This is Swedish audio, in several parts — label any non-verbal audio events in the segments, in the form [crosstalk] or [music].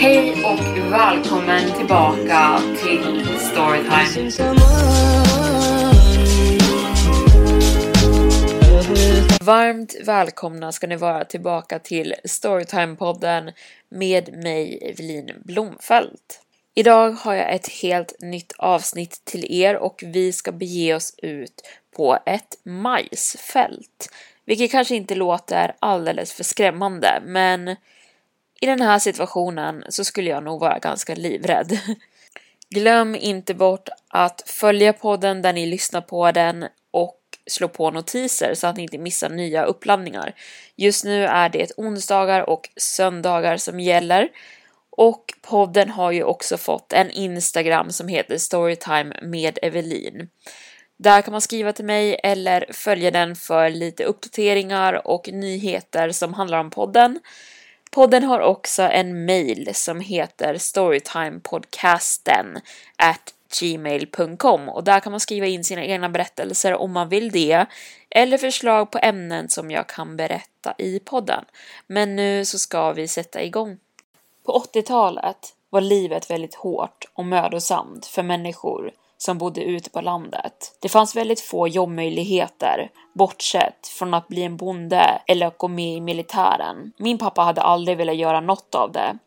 Hej och välkommen tillbaka till Storytime. Varmt välkomna ska ni vara tillbaka till Storytime-podden med mig Evelin Blomfelt. Idag har jag ett helt nytt avsnitt till er och vi ska bege oss ut på ett majsfält. Vilket kanske inte låter alldeles för skrämmande, men i den här situationen så skulle jag nog vara ganska livrädd. [laughs] Glöm inte bort att följa podden där ni lyssnar på den och slå på notiser så att ni inte missar nya uppladdningar. Just nu är det onsdagar och söndagar som gäller och podden har ju också fått en Instagram som heter Storytime med Evelin. Där kan man skriva till mig eller följa den för lite uppdateringar och nyheter som handlar om podden. Podden har också en mail som heter storytimepodcasten at gmail.com och där kan man skriva in sina egna berättelser om man vill det eller förslag på ämnen som jag kan berätta i podden. Men nu så ska vi sätta igång. På 80-talet var livet väldigt hårt och mödosamt för människor som bodde ute på landet. Det fanns väldigt få jobbmöjligheter, bortsett från att bli en bonde eller att gå med i militären. Min pappa hade aldrig velat göra något av det.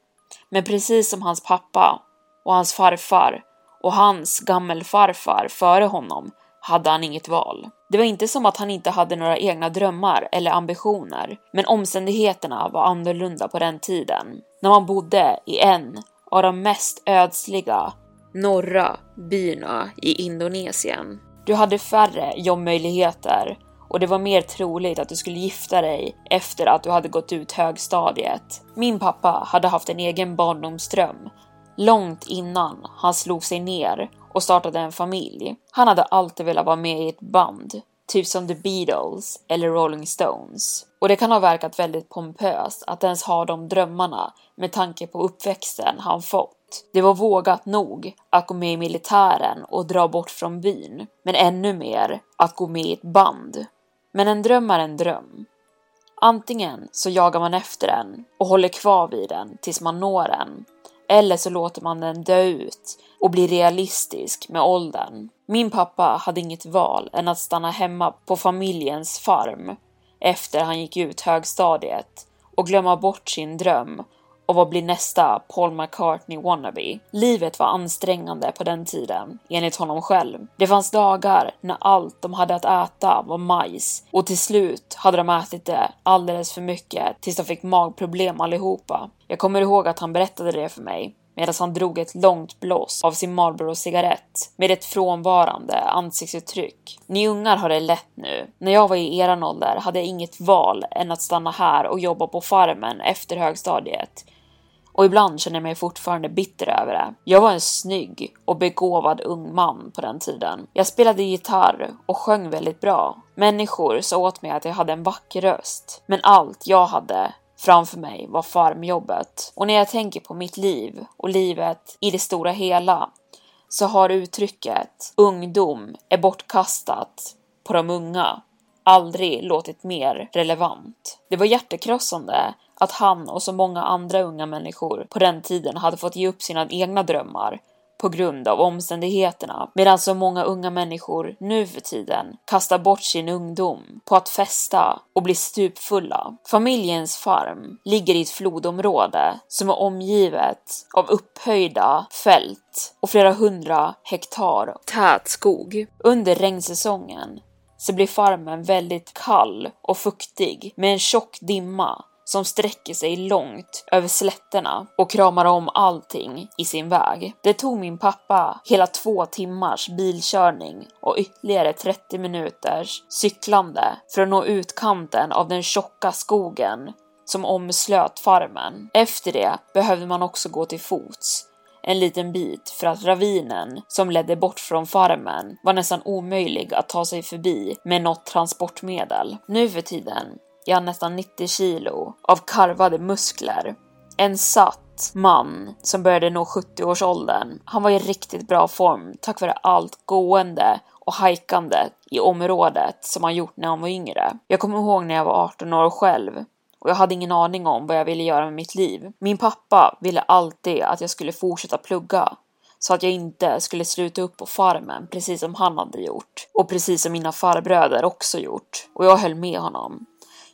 Men precis som hans pappa och hans farfar och hans gammelfarfar före honom hade han inget val. Det var inte som att han inte hade några egna drömmar eller ambitioner, men omständigheterna var annorlunda på den tiden. När man bodde i en av de mest ödsliga norra byarna i Indonesien. Du hade färre jobbmöjligheter och det var mer troligt att du skulle gifta dig efter att du hade gått ut högstadiet. Min pappa hade haft en egen barndomsdröm långt innan han slog sig ner och startade en familj. Han hade alltid velat vara med i ett band, typ som The Beatles eller Rolling Stones. Och det kan ha verkat väldigt pompöst att ens ha de drömmarna med tanke på uppväxten han fått. Det var vågat nog att gå med i militären och dra bort från byn, men ännu mer att gå med i ett band. Men en dröm är en dröm. Antingen så jagar man efter den och håller kvar vid den tills man når den, eller så låter man den dö ut och bli realistisk med åldern. Min pappa hade inget val än att stanna hemma på familjens farm efter han gick ut högstadiet och glömma bort sin dröm och vad blir nästa Paul McCartney wannabe? Livet var ansträngande på den tiden, enligt honom själv. Det fanns dagar när allt de hade att äta var majs och till slut hade de ätit det alldeles för mycket tills de fick magproblem allihopa. Jag kommer ihåg att han berättade det för mig medan han drog ett långt blås av sin Marlboro-cigarett med ett frånvarande ansiktsuttryck. Ni ungar har det lätt nu. När jag var i eran ålder hade jag inget val än att stanna här och jobba på farmen efter högstadiet. Och ibland känner jag mig fortfarande bitter över det. Jag var en snygg och begåvad ung man på den tiden. Jag spelade gitarr och sjöng väldigt bra. Människor sa åt mig att jag hade en vacker röst. Men allt jag hade framför mig var farmjobbet. Och när jag tänker på mitt liv och livet i det stora hela så har uttrycket ungdom är bortkastat på de unga aldrig låtit mer relevant. Det var hjärtekrossande att han och så många andra unga människor på den tiden hade fått ge upp sina egna drömmar på grund av omständigheterna, medan så många unga människor nu för tiden kastar bort sin ungdom på att festa och bli stupfulla. Familjens farm ligger i ett flodområde som är omgivet av upphöjda fält och flera hundra hektar tät skog. Under regnsäsongen så blir farmen väldigt kall och fuktig med en tjock dimma som sträcker sig långt över slätterna och kramar om allting i sin väg. Det tog min pappa hela två timmars bilkörning och ytterligare 30 minuters cyklande för att nå utkanten av den tjocka skogen som omslöt farmen. Efter det behövde man också gå till fots en liten bit för att ravinen som ledde bort från farmen var nästan omöjlig att ta sig förbi med något transportmedel. Nu för tiden är han nästan 90 kilo av karvade muskler. En satt man som började nå 70-årsåldern. Han var i riktigt bra form tack vare allt gående och hajkande i området som han gjort när han var yngre. Jag kommer ihåg när jag var 18 år själv och jag hade ingen aning om vad jag ville göra med mitt liv. Min pappa ville alltid att jag skulle fortsätta plugga så att jag inte skulle sluta upp på farmen precis som han hade gjort och precis som mina farbröder också gjort och jag höll med honom.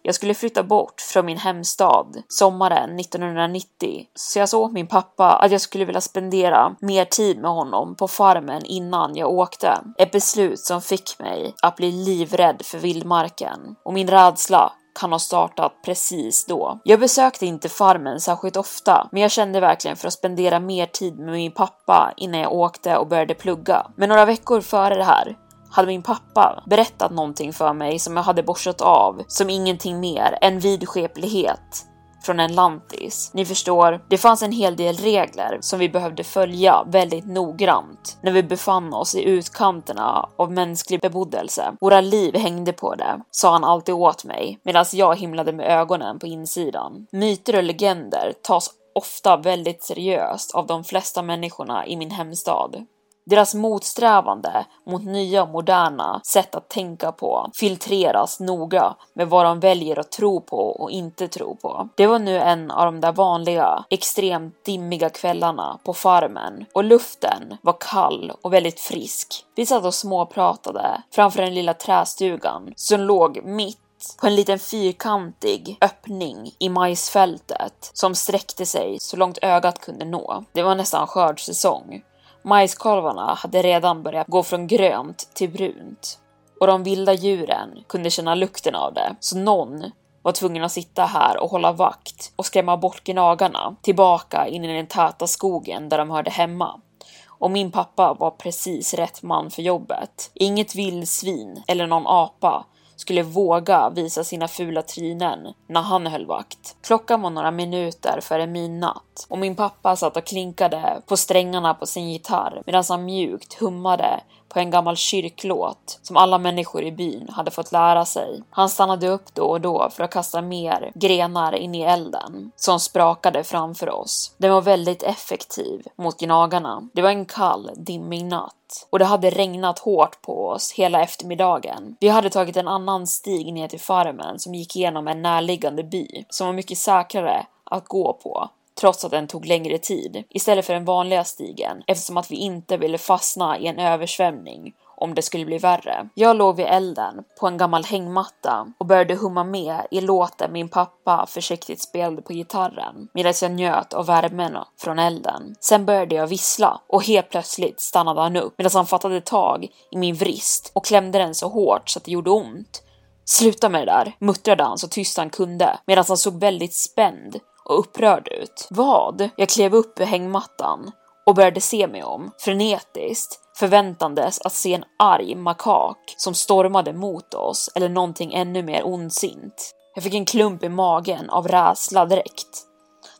Jag skulle flytta bort från min hemstad sommaren 1990, så jag sa åt min pappa att jag skulle vilja spendera mer tid med honom på farmen innan jag åkte. Ett beslut som fick mig att bli livrädd för vildmarken och min rädsla kan ha startat precis då. Jag besökte inte farmen särskilt ofta, men jag kände verkligen för att spendera mer tid med min pappa innan jag åkte och började plugga. Men några veckor före det här hade min pappa berättat någonting för mig som jag hade borstat av som ingenting mer än vidskeplighet från en lantis. Ni förstår, det fanns en hel del regler som vi behövde följa väldigt noggrant när vi befann oss i utkanterna av mänsklig beboddelse. Våra liv hängde på det, sa han alltid åt mig medan jag himlade med ögonen på insidan. Myter och legender tas ofta väldigt seriöst av de flesta människorna i min hemstad. Deras motsträvande mot nya moderna sätt att tänka på filtreras noga med vad de väljer att tro på och inte tro på. Det var nu en av de där vanliga, extremt dimmiga kvällarna på farmen och luften var kall och väldigt frisk. Vi satt och småpratade framför den lilla trästugan som låg mitt på en liten fyrkantig öppning i majsfältet som sträckte sig så långt ögat kunde nå. Det var nästan skördssäsong Majskolvarna hade redan börjat gå från grönt till brunt och de vilda djuren kunde känna lukten av det, så någon var tvungen att sitta här och hålla vakt och skrämma bort gnagarna tillbaka in i den täta skogen där de hörde hemma. Och min pappa var precis rätt man för jobbet. Inget vildsvin eller någon apa skulle våga visa sina fula trynen när han höll vakt. Klockan var några minuter före midnatt och min pappa satt och klinkade på strängarna på sin gitarr medan han mjukt hummade på en gammal kyrklåt som alla människor i byn hade fått lära sig. Han stannade upp då och då för att kasta mer grenar in i elden som sprakade framför oss. Den var väldigt effektiv mot gnagarna. Det var en kall, dimmig natt och det hade regnat hårt på oss hela eftermiddagen. Vi hade tagit en annan stig ner till farmen som gick igenom en närliggande by som var mycket säkrare att gå på trots att den tog längre tid, istället för den vanliga stigen eftersom att vi inte ville fastna i en översvämning om det skulle bli värre. Jag låg vid elden på en gammal hängmatta och började humma med i låten min pappa försiktigt spelade på gitarren medan jag njöt av värmen från elden. Sen började jag vissla och helt plötsligt stannade han upp medan han fattade tag i min vrist och klämde den så hårt så att det gjorde ont. Sluta med det där, muttrade han så tyst han kunde medan han såg väldigt spänd och upprörd ut. Vad? Jag klev upp ur hängmattan och började se mig om, frenetiskt, förväntandes att se en arg makak som stormade mot oss eller någonting ännu mer ondsint. Jag fick en klump i magen av rädsla direkt.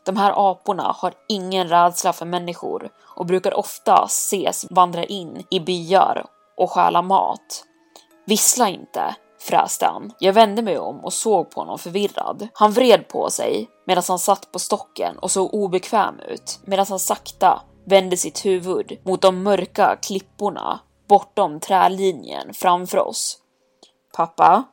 De här aporna har ingen rädsla för människor och brukar ofta ses vandra in i byar och stjäla mat. Vissla inte, fräste han. Jag vände mig om och såg på honom förvirrad. Han vred på sig medan han satt på stocken och såg obekväm ut medan han sakta vände sitt huvud mot de mörka klipporna bortom trälinjen framför oss. Pappa?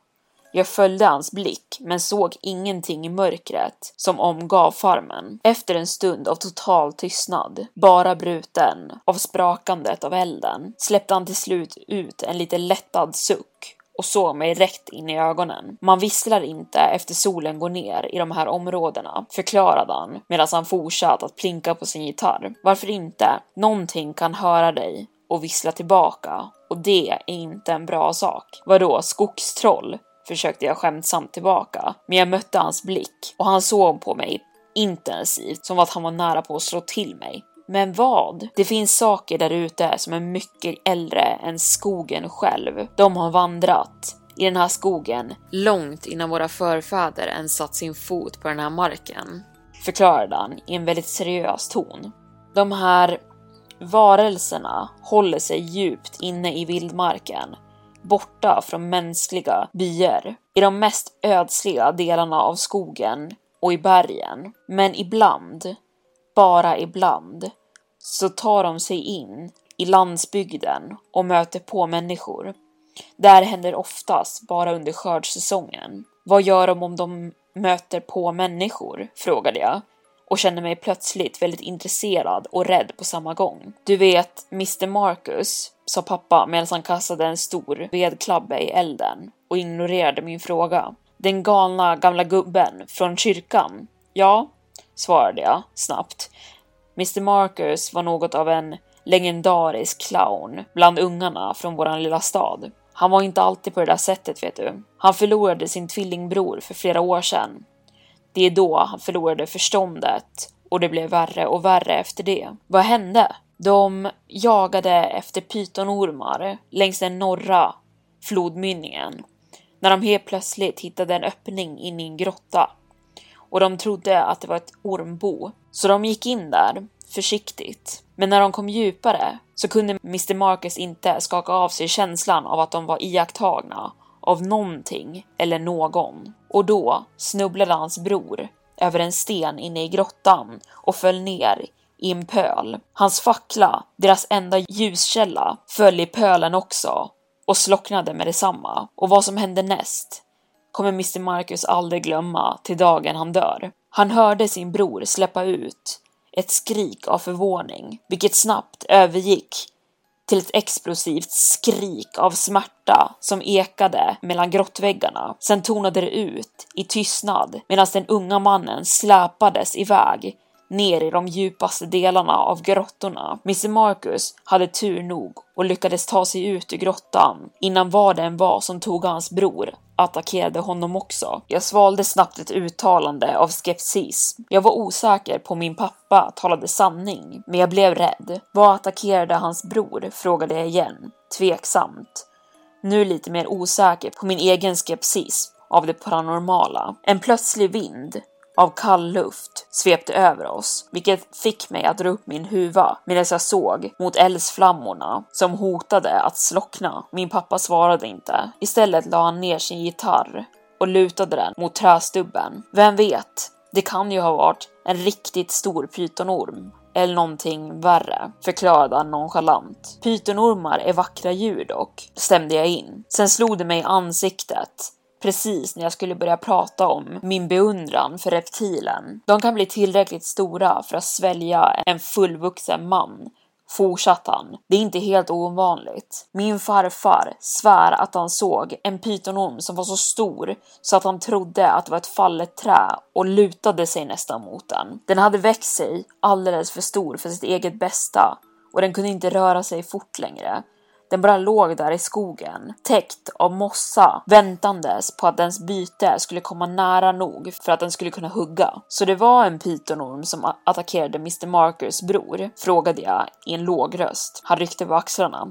Jag följde hans blick, men såg ingenting i mörkret som omgav farmen. Efter en stund av total tystnad, bara bruten av sprakandet av elden, släppte han till slut ut en lite lättad suck och såg mig rätt in i ögonen. Man visslar inte efter solen går ner i de här områdena, förklarade han medan han fortsatte att plinka på sin gitarr. Varför inte? Någonting kan höra dig och vissla tillbaka och det är inte en bra sak. Vadå, skogstroll? försökte jag skämtsamt tillbaka, men jag mötte hans blick och han såg på mig intensivt som att han var nära på att slå till mig. Men vad? Det finns saker där ute som är mycket äldre än skogen själv. De har vandrat i den här skogen långt innan våra förfäder ens satt sin fot på den här marken, förklarade han i en väldigt seriös ton. De här varelserna håller sig djupt inne i vildmarken, borta från mänskliga byar, i de mest ödsliga delarna av skogen och i bergen. Men ibland bara ibland, så tar de sig in i landsbygden och möter på människor. Det här händer oftast bara under skördssäsongen. Vad gör de om de möter på människor? frågade jag och kände mig plötsligt väldigt intresserad och rädd på samma gång. Du vet, Mr Marcus, sa pappa medan han kastade en stor vedklabbe i elden och ignorerade min fråga. Den galna gamla gubben från kyrkan. Ja, svarade jag snabbt. Mr Marcus var något av en legendarisk clown bland ungarna från våran lilla stad. Han var inte alltid på det där sättet vet du. Han förlorade sin tvillingbror för flera år sedan. Det är då han förlorade förståndet och det blev värre och värre efter det. Vad hände? De jagade efter pytonormar längs den norra flodmynningen när de helt plötsligt hittade en öppning in i en grotta och de trodde att det var ett ormbo. Så de gick in där försiktigt. Men när de kom djupare så kunde Mr Marcus inte skaka av sig känslan av att de var iakttagna av någonting eller någon. Och då snubblade hans bror över en sten inne i grottan och föll ner i en pöl. Hans fackla, deras enda ljuskälla, föll i pölen också och slocknade med detsamma. Och vad som hände näst kommer Mr Marcus aldrig glömma till dagen han dör. Han hörde sin bror släppa ut ett skrik av förvåning, vilket snabbt övergick till ett explosivt skrik av smärta som ekade mellan grottväggarna. Sen tonade det ut i tystnad medan den unga mannen släpades iväg ner i de djupaste delarna av grottorna. Mr Marcus hade tur nog och lyckades ta sig ut ur grottan innan vad det än var som tog hans bror attackerade honom också. Jag svalde snabbt ett uttalande av skepsis. Jag var osäker på min pappa talade sanning, men jag blev rädd. Vad attackerade hans bror? frågade jag igen, tveksamt. Nu lite mer osäker på min egen skepsis av det paranormala. En plötslig vind av kall luft svepte över oss, vilket fick mig att dra upp min huva medan jag såg mot eldsflammorna som hotade att slockna. Min pappa svarade inte. Istället la han ner sin gitarr och lutade den mot trästubben. Vem vet? Det kan ju ha varit en riktigt stor pytonorm eller någonting värre, förklarade han nonchalant. Pytonormar är vackra djur dock, stämde jag in. Sen slog det mig i ansiktet precis när jag skulle börja prata om min beundran för reptilen. De kan bli tillräckligt stora för att svälja en fullvuxen man fortsatte han. Det är inte helt ovanligt. Min farfar svär att han såg en pytonorm som var så stor så att han trodde att det var ett fallet trä och lutade sig nästan mot den. Den hade växt sig alldeles för stor för sitt eget bästa och den kunde inte röra sig fort längre den bara låg där i skogen, täckt av mossa, väntandes på att dens byte skulle komma nära nog för att den skulle kunna hugga. Så det var en pytonorm som attackerade Mr Markers bror? Frågade jag i en låg röst. Han ryckte på axlarna.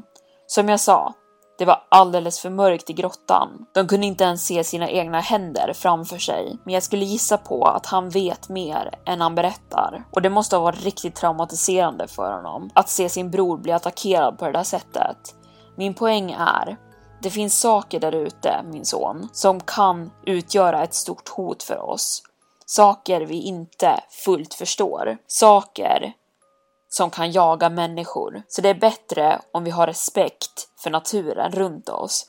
Som jag sa, det var alldeles för mörkt i grottan. De kunde inte ens se sina egna händer framför sig, men jag skulle gissa på att han vet mer än han berättar. Och det måste ha varit riktigt traumatiserande för honom att se sin bror bli attackerad på det där sättet. Min poäng är, det finns saker där ute, min son, som kan utgöra ett stort hot för oss. Saker vi inte fullt förstår. Saker som kan jaga människor. Så det är bättre om vi har respekt för naturen runt oss.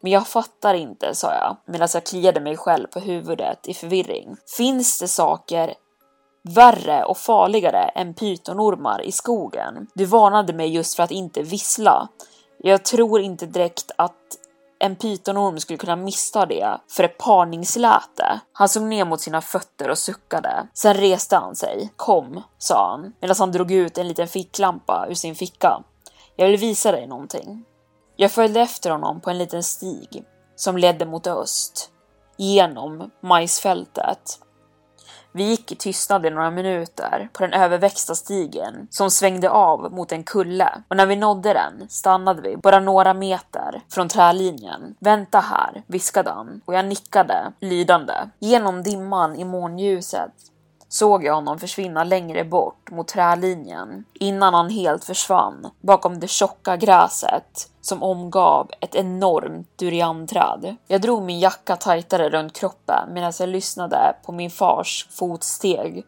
Men jag fattar inte, sa jag medan jag kliade mig själv på huvudet i förvirring. Finns det saker värre och farligare än pytonormar i skogen? Du varnade mig just för att inte vissla. Jag tror inte direkt att en pytonorm skulle kunna missta det för ett parningsläte. Han såg ner mot sina fötter och suckade. Sen reste han sig. Kom, sa han medan han drog ut en liten ficklampa ur sin ficka. Jag vill visa dig någonting. Jag följde efter honom på en liten stig som ledde mot öst, genom majsfältet. Vi gick i tystnad i några minuter på den överväxta stigen som svängde av mot en kulle och när vi nådde den stannade vi bara några meter från trälinjen. Vänta här, viskade han och jag nickade lydande. Genom dimman i månljuset såg jag honom försvinna längre bort mot trälinjen innan han helt försvann bakom det tjocka gräset som omgav ett enormt durianträd. Jag drog min jacka tajtare runt kroppen medan jag lyssnade på min fars fotsteg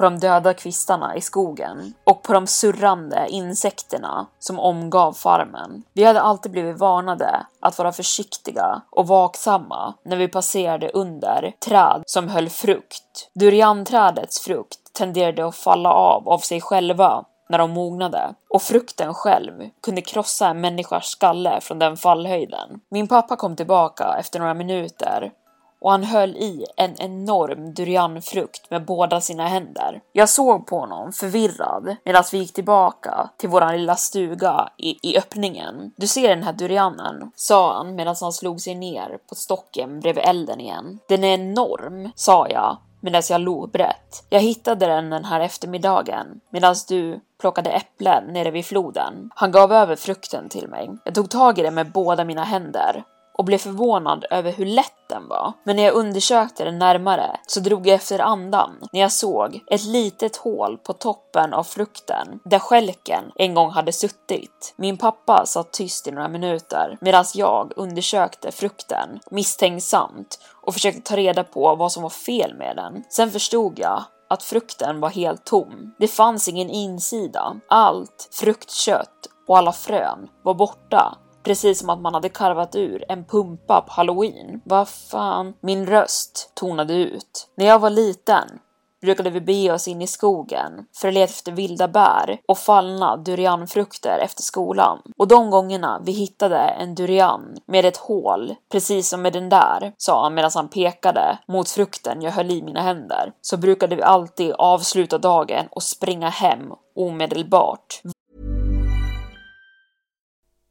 på de döda kvistarna i skogen och på de surrande insekterna som omgav farmen. Vi hade alltid blivit varnade att vara försiktiga och vaksamma när vi passerade under träd som höll frukt. Durianträdets frukt tenderade att falla av av sig själva när de mognade och frukten själv kunde krossa en människas skalle från den fallhöjden. Min pappa kom tillbaka efter några minuter och han höll i en enorm durianfrukt med båda sina händer. Jag såg på honom förvirrad medan vi gick tillbaka till våran lilla stuga i, i öppningen. Du ser den här durianen, sa han medan han slog sig ner på stocken bredvid elden igen. Den är enorm, sa jag medan jag log brett. Jag hittade den den här eftermiddagen medan du plockade äpplen nere vid floden. Han gav över frukten till mig. Jag tog tag i den med båda mina händer och blev förvånad över hur lätt den var. Men när jag undersökte den närmare så drog jag efter andan när jag såg ett litet hål på toppen av frukten där skälken en gång hade suttit. Min pappa satt tyst i några minuter medan jag undersökte frukten misstänksamt och försökte ta reda på vad som var fel med den. Sen förstod jag att frukten var helt tom. Det fanns ingen insida. Allt fruktkött och alla frön var borta Precis som att man hade karvat ur en pumpa på halloween. Vad fan? Min röst tonade ut. När jag var liten brukade vi bege oss in i skogen för att leta efter vilda bär och fallna durianfrukter efter skolan. Och de gångerna vi hittade en durian med ett hål, precis som med den där, sa han medan han pekade mot frukten jag höll i mina händer, så brukade vi alltid avsluta dagen och springa hem omedelbart.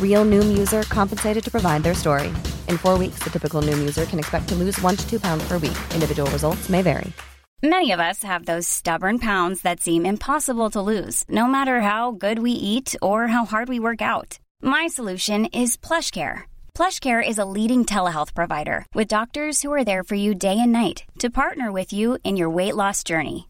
Real Noom user compensated to provide their story. In four weeks, the typical Noom user can expect to lose one to two pounds per week. Individual results may vary. Many of us have those stubborn pounds that seem impossible to lose, no matter how good we eat or how hard we work out. My solution is PlushCare. PlushCare is a leading telehealth provider with doctors who are there for you day and night to partner with you in your weight loss journey.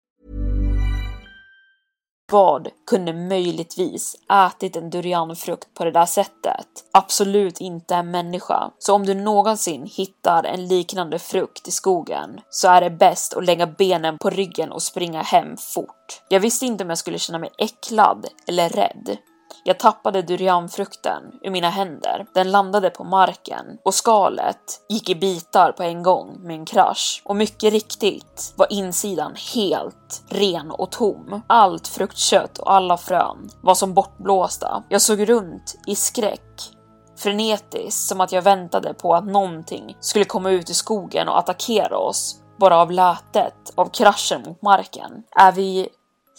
Vad kunde möjligtvis ätit en durianfrukt på det där sättet? Absolut inte en människa. Så om du någonsin hittar en liknande frukt i skogen så är det bäst att lägga benen på ryggen och springa hem fort. Jag visste inte om jag skulle känna mig äcklad eller rädd. Jag tappade durianfrukten ur mina händer. Den landade på marken och skalet gick i bitar på en gång med en krasch. Och mycket riktigt var insidan helt ren och tom. Allt fruktkött och alla frön var som bortblåsta. Jag såg runt i skräck frenetiskt som att jag väntade på att någonting skulle komma ut i skogen och attackera oss bara av lätet av kraschen mot marken. Är vi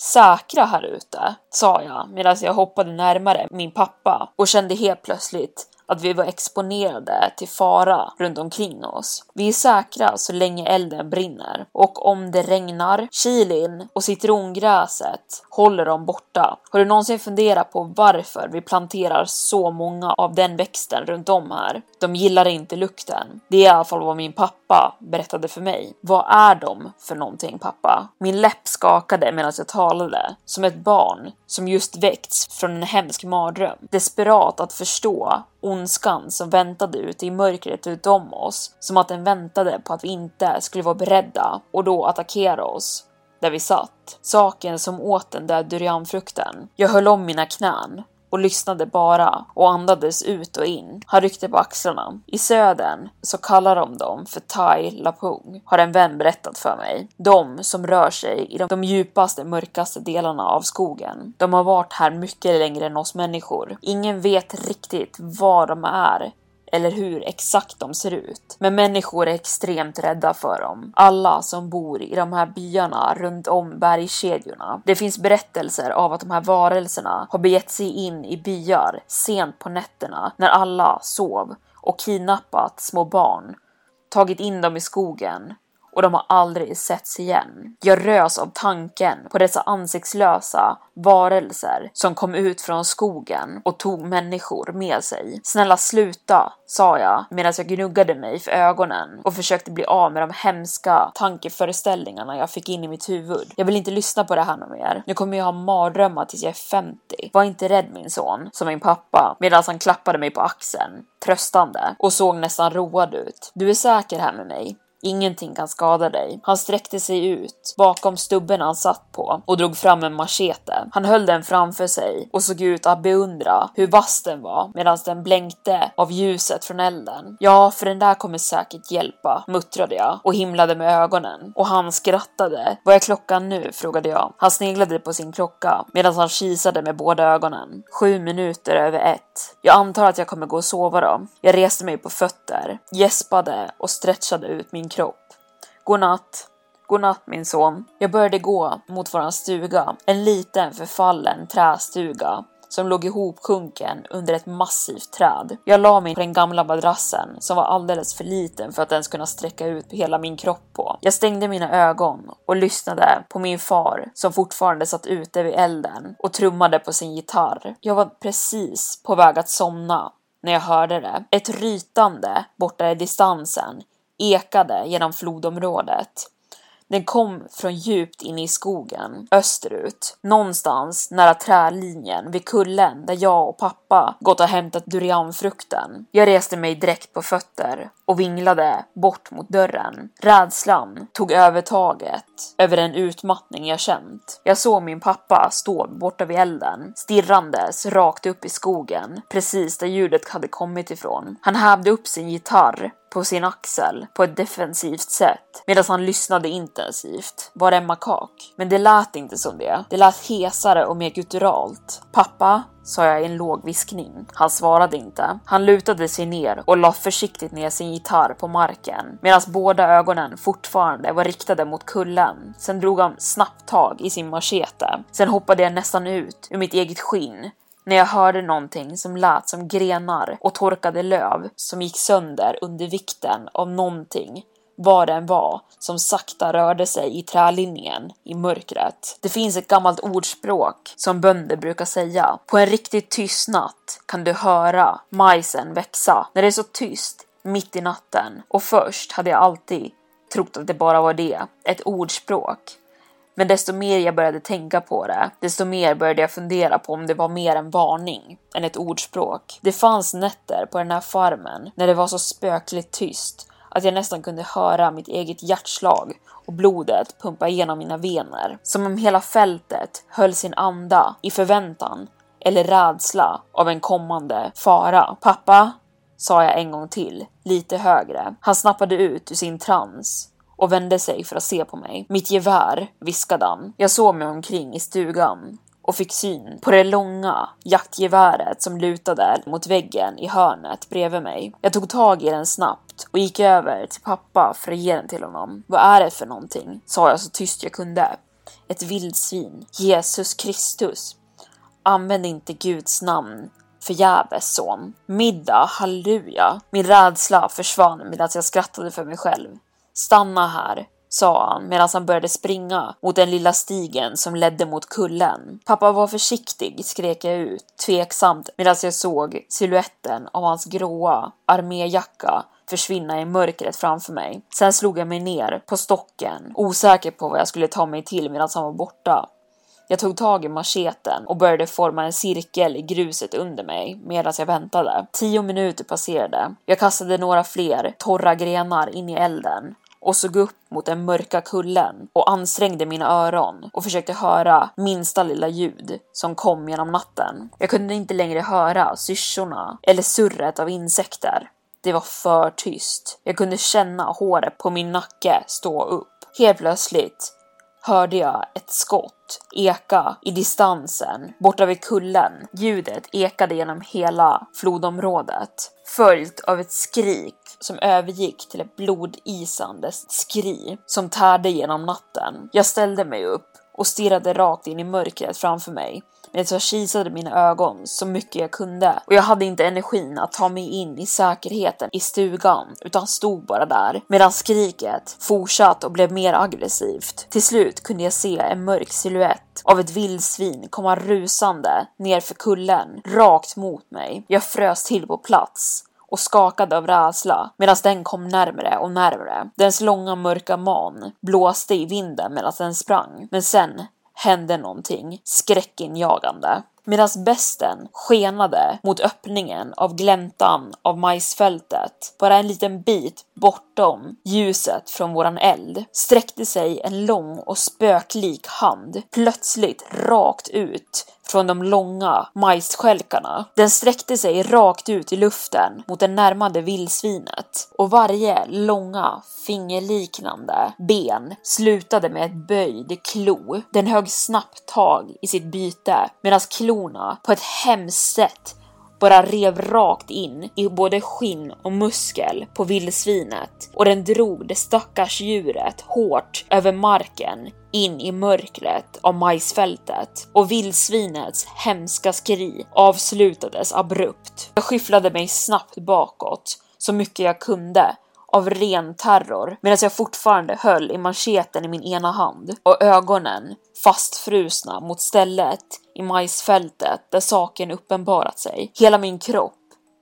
säkra här ute, sa jag medan jag hoppade närmare min pappa och kände helt plötsligt att vi var exponerade till fara runt omkring oss. Vi är säkra så länge elden brinner och om det regnar, chilin och citrongräset håller dem borta. Har du någonsin funderat på varför vi planterar så många av den växten runt om här? De gillar inte lukten. Det är i alla fall vad min pappa berättade för mig. Vad är de för någonting pappa? Min läpp skakade medan jag talade, som ett barn som just väckts från en hemsk mardröm. Desperat att förstå ondskan som väntade ute i mörkret utom oss, som att den väntade på att vi inte skulle vara beredda och då attackera oss där vi satt. Saken som åt den där durianfrukten. Jag höll om mina knän och lyssnade bara och andades ut och in. Han ryckte på axlarna. I södern så kallar de dem för Thai Lapung, har en vän berättat för mig. De som rör sig i de, de djupaste, mörkaste delarna av skogen. De har varit här mycket längre än oss människor. Ingen vet riktigt var de är eller hur exakt de ser ut. Men människor är extremt rädda för dem. Alla som bor i de här byarna runt om bergskedjorna. Det finns berättelser av att de här varelserna har begett sig in i byar sent på nätterna när alla sov och kidnappat små barn, tagit in dem i skogen och de har aldrig setts igen. Jag rös av tanken på dessa ansiktslösa varelser som kom ut från skogen och tog människor med sig. Snälla sluta, sa jag medan jag gnuggade mig för ögonen och försökte bli av med de hemska tankeföreställningarna jag fick in i mitt huvud. Jag vill inte lyssna på det här mer. Nu kommer jag ha mardrömmar tills jag är 50. Var inte rädd min son, sa min pappa medan han klappade mig på axeln, tröstande och såg nästan road ut. Du är säker här med mig. Ingenting kan skada dig. Han sträckte sig ut bakom stubben han satt på och drog fram en machete. Han höll den framför sig och såg ut att beundra hur vass den var medan den blänkte av ljuset från elden. Ja, för den där kommer säkert hjälpa, muttrade jag och himlade med ögonen. Och han skrattade. Vad är klockan nu? frågade jag. Han sneglade på sin klocka medan han kisade med båda ögonen. Sju minuter över ett. Jag antar att jag kommer gå och sova då. Jag reste mig på fötter, gäspade och stretchade ut min kropp. Godnatt. Godnatt min son. Jag började gå mot våran stuga, en liten förfallen trästuga som låg ihopsjunken under ett massivt träd. Jag la mig på den gamla madrassen som var alldeles för liten för att ens kunna sträcka ut hela min kropp på. Jag stängde mina ögon och lyssnade på min far som fortfarande satt ute vid elden och trummade på sin gitarr. Jag var precis på väg att somna när jag hörde det. Ett rytande borta i distansen ekade genom flodområdet. Den kom från djupt inne i skogen, österut, någonstans nära trälinjen vid kullen där jag och pappa gått och hämtat durianfrukten. Jag reste mig direkt på fötter och vinglade bort mot dörren. Rädslan tog övertaget över den utmattning jag känt. Jag såg min pappa stå borta vid elden, stirrandes rakt upp i skogen, precis där ljudet hade kommit ifrån. Han hävde upp sin gitarr på sin axel på ett defensivt sätt medan han lyssnade intensivt. Var det en makak? Men det lät inte som det. Det lät hesare och mer gutturalt. Pappa? Sa jag i en låg viskning. Han svarade inte. Han lutade sig ner och la försiktigt ner sin gitarr på marken medan båda ögonen fortfarande var riktade mot kullen. Sen drog han snabbt tag i sin machete. Sen hoppade jag nästan ut ur mitt eget skinn när jag hörde någonting som lät som grenar och torkade löv som gick sönder under vikten av någonting vad det än var som sakta rörde sig i trälinjen i mörkret. Det finns ett gammalt ordspråk som bönder brukar säga. På en riktigt tyst natt kan du höra majsen växa. När det är så tyst mitt i natten. Och först hade jag alltid trott att det bara var det, ett ordspråk. Men desto mer jag började tänka på det, desto mer började jag fundera på om det var mer en varning än ett ordspråk. Det fanns nätter på den här farmen när det var så spökligt tyst att jag nästan kunde höra mitt eget hjärtslag och blodet pumpa igenom mina vener. Som om hela fältet höll sin anda i förväntan eller rädsla av en kommande fara. Pappa, sa jag en gång till, lite högre. Han snappade ut ur sin trans och vände sig för att se på mig. Mitt gevär, viskade han. Jag såg mig omkring i stugan och fick syn på det långa jaktgeväret som lutade mot väggen i hörnet bredvid mig. Jag tog tag i den snabbt och gick över till pappa för att ge den till honom. Vad är det för någonting? sa jag så tyst jag kunde. Ett vildsvin. Jesus Kristus. Använd inte Guds namn förgäves son. Middag, halleluja. Min rädsla försvann medan jag skrattade för mig själv. Stanna här, sa han medan han började springa mot den lilla stigen som ledde mot kullen. Pappa var försiktig, skrek jag ut tveksamt medan jag såg siluetten av hans gråa arméjacka försvinna i mörkret framför mig. Sen slog jag mig ner på stocken, osäker på vad jag skulle ta mig till medan han var borta. Jag tog tag i macheten och började forma en cirkel i gruset under mig medan jag väntade. Tio minuter passerade. Jag kastade några fler torra grenar in i elden och såg upp mot den mörka kullen och ansträngde mina öron och försökte höra minsta lilla ljud som kom genom natten. Jag kunde inte längre höra syrsorna eller surret av insekter. Det var för tyst. Jag kunde känna håret på min nacke stå upp. Helt plötsligt hörde jag ett skott eka i distansen borta vid kullen. Ljudet ekade genom hela flodområdet, följt av ett skrik som övergick till ett blodisande skri som tärde genom natten. Jag ställde mig upp och stirrade rakt in i mörkret framför mig medan jag kisade mina ögon så mycket jag kunde och jag hade inte energin att ta mig in i säkerheten i stugan utan stod bara där medan skriket fortsatte och blev mer aggressivt. Till slut kunde jag se en mörk siluett av ett vildsvin komma rusande nerför kullen rakt mot mig. Jag frös till på plats och skakade av rädsla medan den kom närmre och närmre. Dens långa mörka man blåste i vinden medan den sprang, men sen hände någonting skräckinjagande. Medan besten skenade mot öppningen av gläntan av majsfältet, bara en liten bit bortom ljuset från våran eld, sträckte sig en lång och spöklik hand plötsligt rakt ut från de långa majsskälkarna. Den sträckte sig rakt ut i luften mot det närmande vildsvinet och varje långa fingerliknande ben slutade med ett böjd klo. Den högg snabbt tag i sitt byte medan klorna på ett hemskt sätt bara rev rakt in i både skinn och muskel på vildsvinet och den drog det stackars djuret hårt över marken in i mörkret av majsfältet och vildsvinets hemska skri avslutades abrupt. Jag skyfflade mig snabbt bakåt så mycket jag kunde av ren terror medan jag fortfarande höll i mancheten i min ena hand och ögonen fastfrusna mot stället i majsfältet där saken uppenbarat sig. Hela min kropp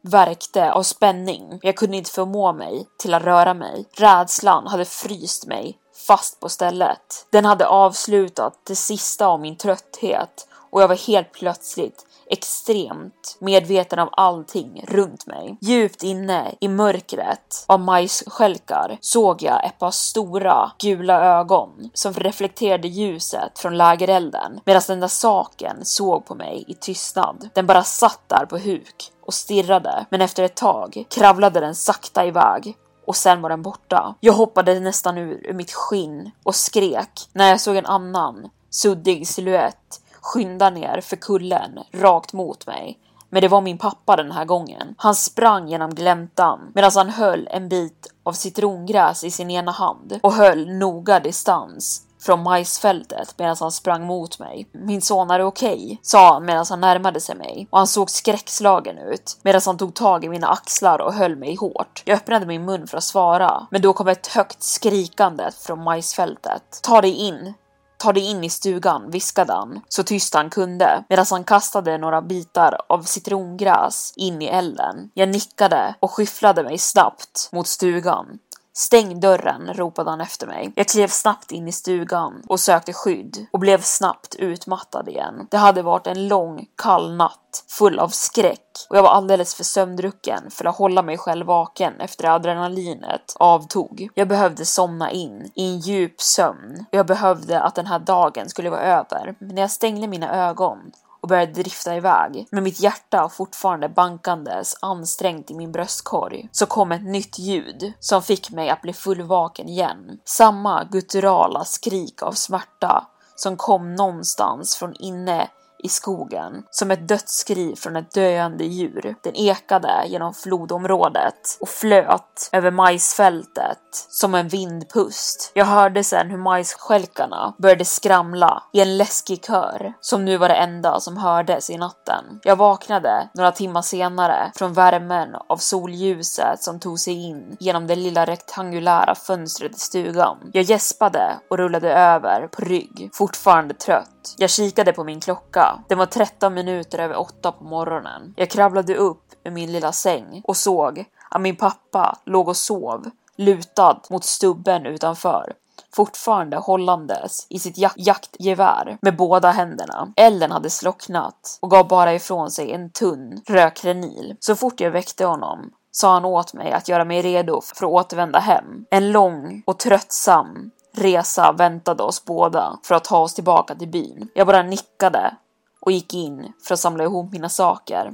värkte av spänning. Jag kunde inte förmå mig till att röra mig. Rädslan hade fryst mig fast på stället. Den hade avslutat det sista av min trötthet och jag var helt plötsligt extremt medveten av allting runt mig. Djupt inne i mörkret av majsskälkar såg jag ett par stora gula ögon som reflekterade ljuset från lägerelden medan den där saken såg på mig i tystnad. Den bara satt där på huk och stirrade, men efter ett tag kravlade den sakta iväg och sen var den borta. Jag hoppade nästan ur, ur mitt skinn och skrek när jag såg en annan suddig siluett skynda ner för kullen rakt mot mig. Men det var min pappa den här gången. Han sprang genom gläntan medan han höll en bit av citrongräs i sin ena hand och höll noga distans från majsfältet medan han sprang mot mig. Min son är okej, okay, sa han medan han närmade sig mig och han såg skräckslagen ut medan han tog tag i mina axlar och höll mig hårt. Jag öppnade min mun för att svara, men då kom ett högt skrikande från majsfältet. Ta dig in, Ta dig in i stugan, viskade han, så tyst han kunde, medan han kastade några bitar av citrongräs in i elden. Jag nickade och skyfflade mig snabbt mot stugan. Stäng dörren, ropade han efter mig. Jag klev snabbt in i stugan och sökte skydd och blev snabbt utmattad igen. Det hade varit en lång, kall natt full av skräck och jag var alldeles för sömndrucken för att hålla mig själv vaken efter adrenalinet avtog. Jag behövde somna in i en djup sömn och jag behövde att den här dagen skulle vara över. Men när jag stängde mina ögon och började drifta iväg. Med mitt hjärta fortfarande bankandes ansträngt i min bröstkorg så kom ett nytt ljud som fick mig att bli fullvaken igen. Samma gutturala skrik av smärta som kom någonstans från inne i skogen som ett dödsskri från ett döende djur. Den ekade genom flodområdet och flöt över majsfältet som en vindpust. Jag hörde sen hur majsskälkarna började skramla i en läskig kör som nu var det enda som hördes i natten. Jag vaknade några timmar senare från värmen av solljuset som tog sig in genom det lilla rektangulära fönstret i stugan. Jag gäspade och rullade över på rygg, fortfarande trött. Jag kikade på min klocka Den var 13 minuter över åtta på morgonen. Jag kravlade upp ur min lilla säng och såg att min pappa låg och sov, lutad mot stubben utanför fortfarande hållandes i sitt jak jaktgevär med båda händerna. Elden hade slocknat och gav bara ifrån sig en tunn rökrenil. Så fort jag väckte honom sa han åt mig att göra mig redo för att återvända hem. En lång och tröttsam resa väntade oss båda för att ta oss tillbaka till byn. Jag bara nickade och gick in för att samla ihop mina saker.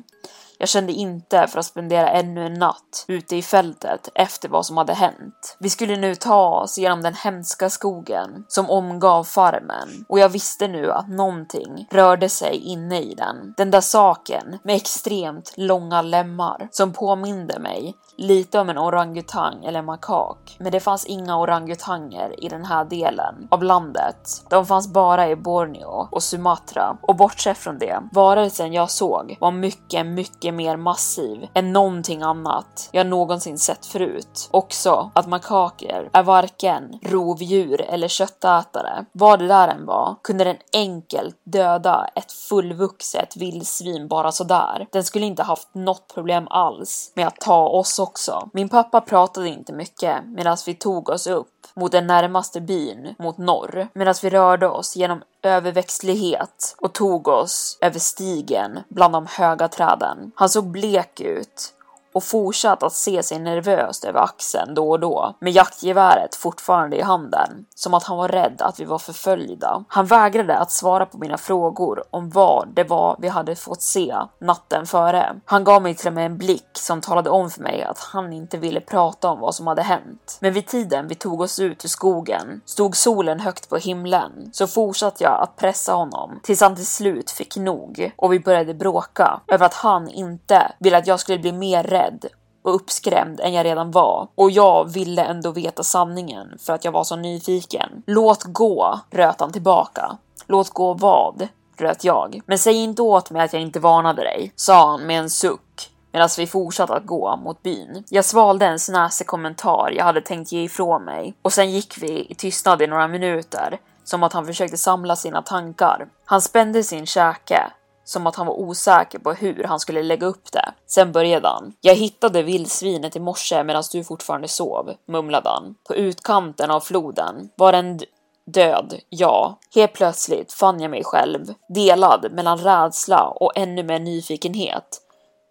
Jag kände inte för att spendera ännu en natt ute i fältet efter vad som hade hänt. Vi skulle nu ta oss genom den hemska skogen som omgav farmen och jag visste nu att någonting rörde sig inne i den. Den där saken med extremt långa lemmar som påminde mig lite om en orangutang eller makak. Men det fanns inga orangutanger i den här delen av landet. De fanns bara i Borneo och Sumatra och bortsett från det, varelsen jag såg var mycket, mycket mer massiv än någonting annat jag någonsin sett förut. Också att makaker är varken rovdjur eller köttätare. Vad det där än var kunde den enkelt döda ett fullvuxet vildsvin bara sådär. Den skulle inte haft något problem alls med att ta oss också. Min pappa pratade inte mycket medan vi tog oss upp mot den närmaste byn mot norr medan vi rörde oss genom överväxtlighet och tog oss över stigen bland de höga träden. Han såg blek ut och fortsatt att se sig nervöst över axeln då och då med jaktgeväret fortfarande i handen, som att han var rädd att vi var förföljda. Han vägrade att svara på mina frågor om vad det var vi hade fått se natten före. Han gav mig till och med en blick som talade om för mig att han inte ville prata om vad som hade hänt. Men vid tiden vi tog oss ut ur skogen stod solen högt på himlen, så fortsatte jag att pressa honom tills han till slut fick nog och vi började bråka över att han inte ville att jag skulle bli mer rädd rädd och uppskrämd än jag redan var och jag ville ändå veta sanningen för att jag var så nyfiken. Låt gå, röt han tillbaka. Låt gå vad? röt jag. Men säg inte åt mig att jag inte varnade dig, sa han med en suck medan vi fortsatte att gå mot byn. Jag svalde en snäsig kommentar jag hade tänkt ge ifrån mig och sen gick vi i tystnad i några minuter som att han försökte samla sina tankar. Han spände sin käke som att han var osäker på hur han skulle lägga upp det. Sen började han. Jag hittade vildsvinet i morse medan du fortfarande sov, mumlade han. På utkanten av floden var en död, ja. Helt plötsligt fann jag mig själv, delad mellan rädsla och ännu mer nyfikenhet.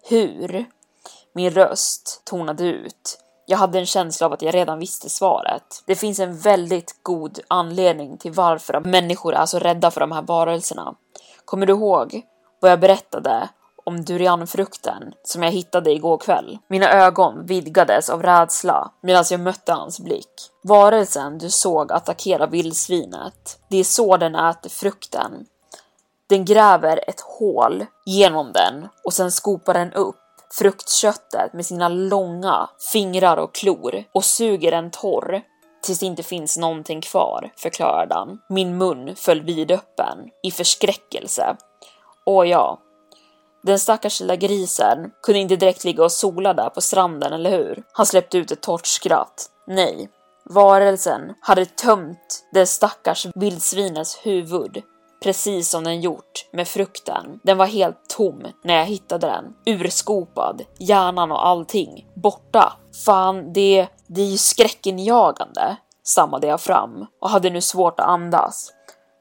Hur? Min röst tonade ut. Jag hade en känsla av att jag redan visste svaret. Det finns en väldigt god anledning till varför människor är så rädda för de här varelserna. Kommer du ihåg vad jag berättade om durianfrukten som jag hittade igår kväll. Mina ögon vidgades av rädsla medan jag mötte hans blick. Varelsen du såg attackera vildsvinet. Det är så den äter frukten. Den gräver ett hål genom den och sen skopar den upp fruktköttet med sina långa fingrar och klor och suger den torr tills det inte finns någonting kvar, förklarade han. Min mun föll vidöppen i förskräckelse. Och ja, den stackars lilla grisen kunde inte direkt ligga och sola där på stranden, eller hur? Han släppte ut ett torrt skratt. Nej, varelsen hade tömt det stackars vildsvinets huvud precis som den gjort med frukten. Den var helt tom när jag hittade den. Urskopad, hjärnan och allting borta. Fan, det, det är ju skräckinjagande, stammade jag fram och hade nu svårt att andas.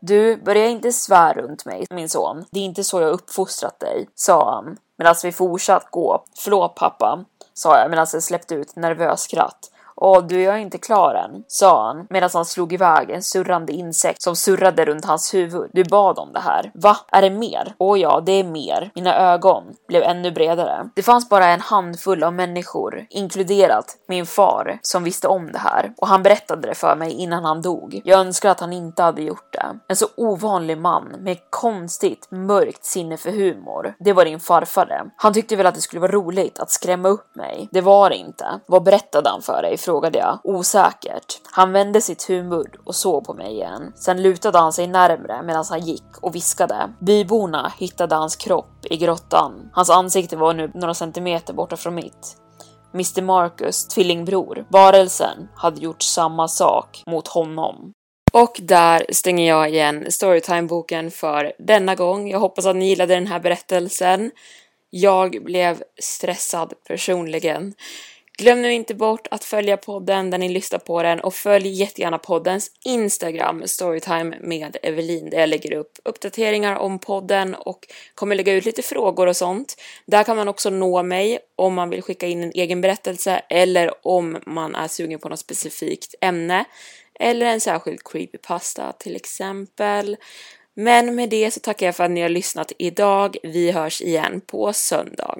Du, börja inte svär runt mig, min son. Det är inte så jag uppfostrat dig, sa han medan vi fortsatt gå. Förlåt pappa, sa jag medan jag släppte ut ett nervöst skratt. Åh, du jag är inte klar än, sa han medan han slog iväg en surrande insekt som surrade runt hans huvud. Du bad om det här. Va? Är det mer? Åh ja, det är mer. Mina ögon blev ännu bredare. Det fanns bara en handfull av människor, inkluderat min far, som visste om det här och han berättade det för mig innan han dog. Jag önskar att han inte hade gjort det. En så ovanlig man med konstigt mörkt sinne för humor. Det var din farfar det. Han tyckte väl att det skulle vara roligt att skrämma upp mig. Det var det inte. Vad berättade han för dig? Frågade jag osäkert. Han vände sitt huvud och såg på mig igen. Sen lutade han sig närmre medan han gick och viskade. Byborna hittade hans kropp i grottan. Hans ansikte var nu några centimeter borta från mitt. Mr Marcus tvillingbror, varelsen, hade gjort samma sak mot honom. Och där stänger jag igen Storytime-boken för denna gång. Jag hoppas att ni gillade den här berättelsen. Jag blev stressad personligen. Glöm nu inte bort att följa podden där ni lyssnar på den och följ jättegärna poddens Instagram Storytime med Evelin där jag lägger upp uppdateringar om podden och kommer lägga ut lite frågor och sånt. Där kan man också nå mig om man vill skicka in en egen berättelse eller om man är sugen på något specifikt ämne eller en särskild creepypasta till exempel. Men med det så tackar jag för att ni har lyssnat idag. Vi hörs igen på söndag.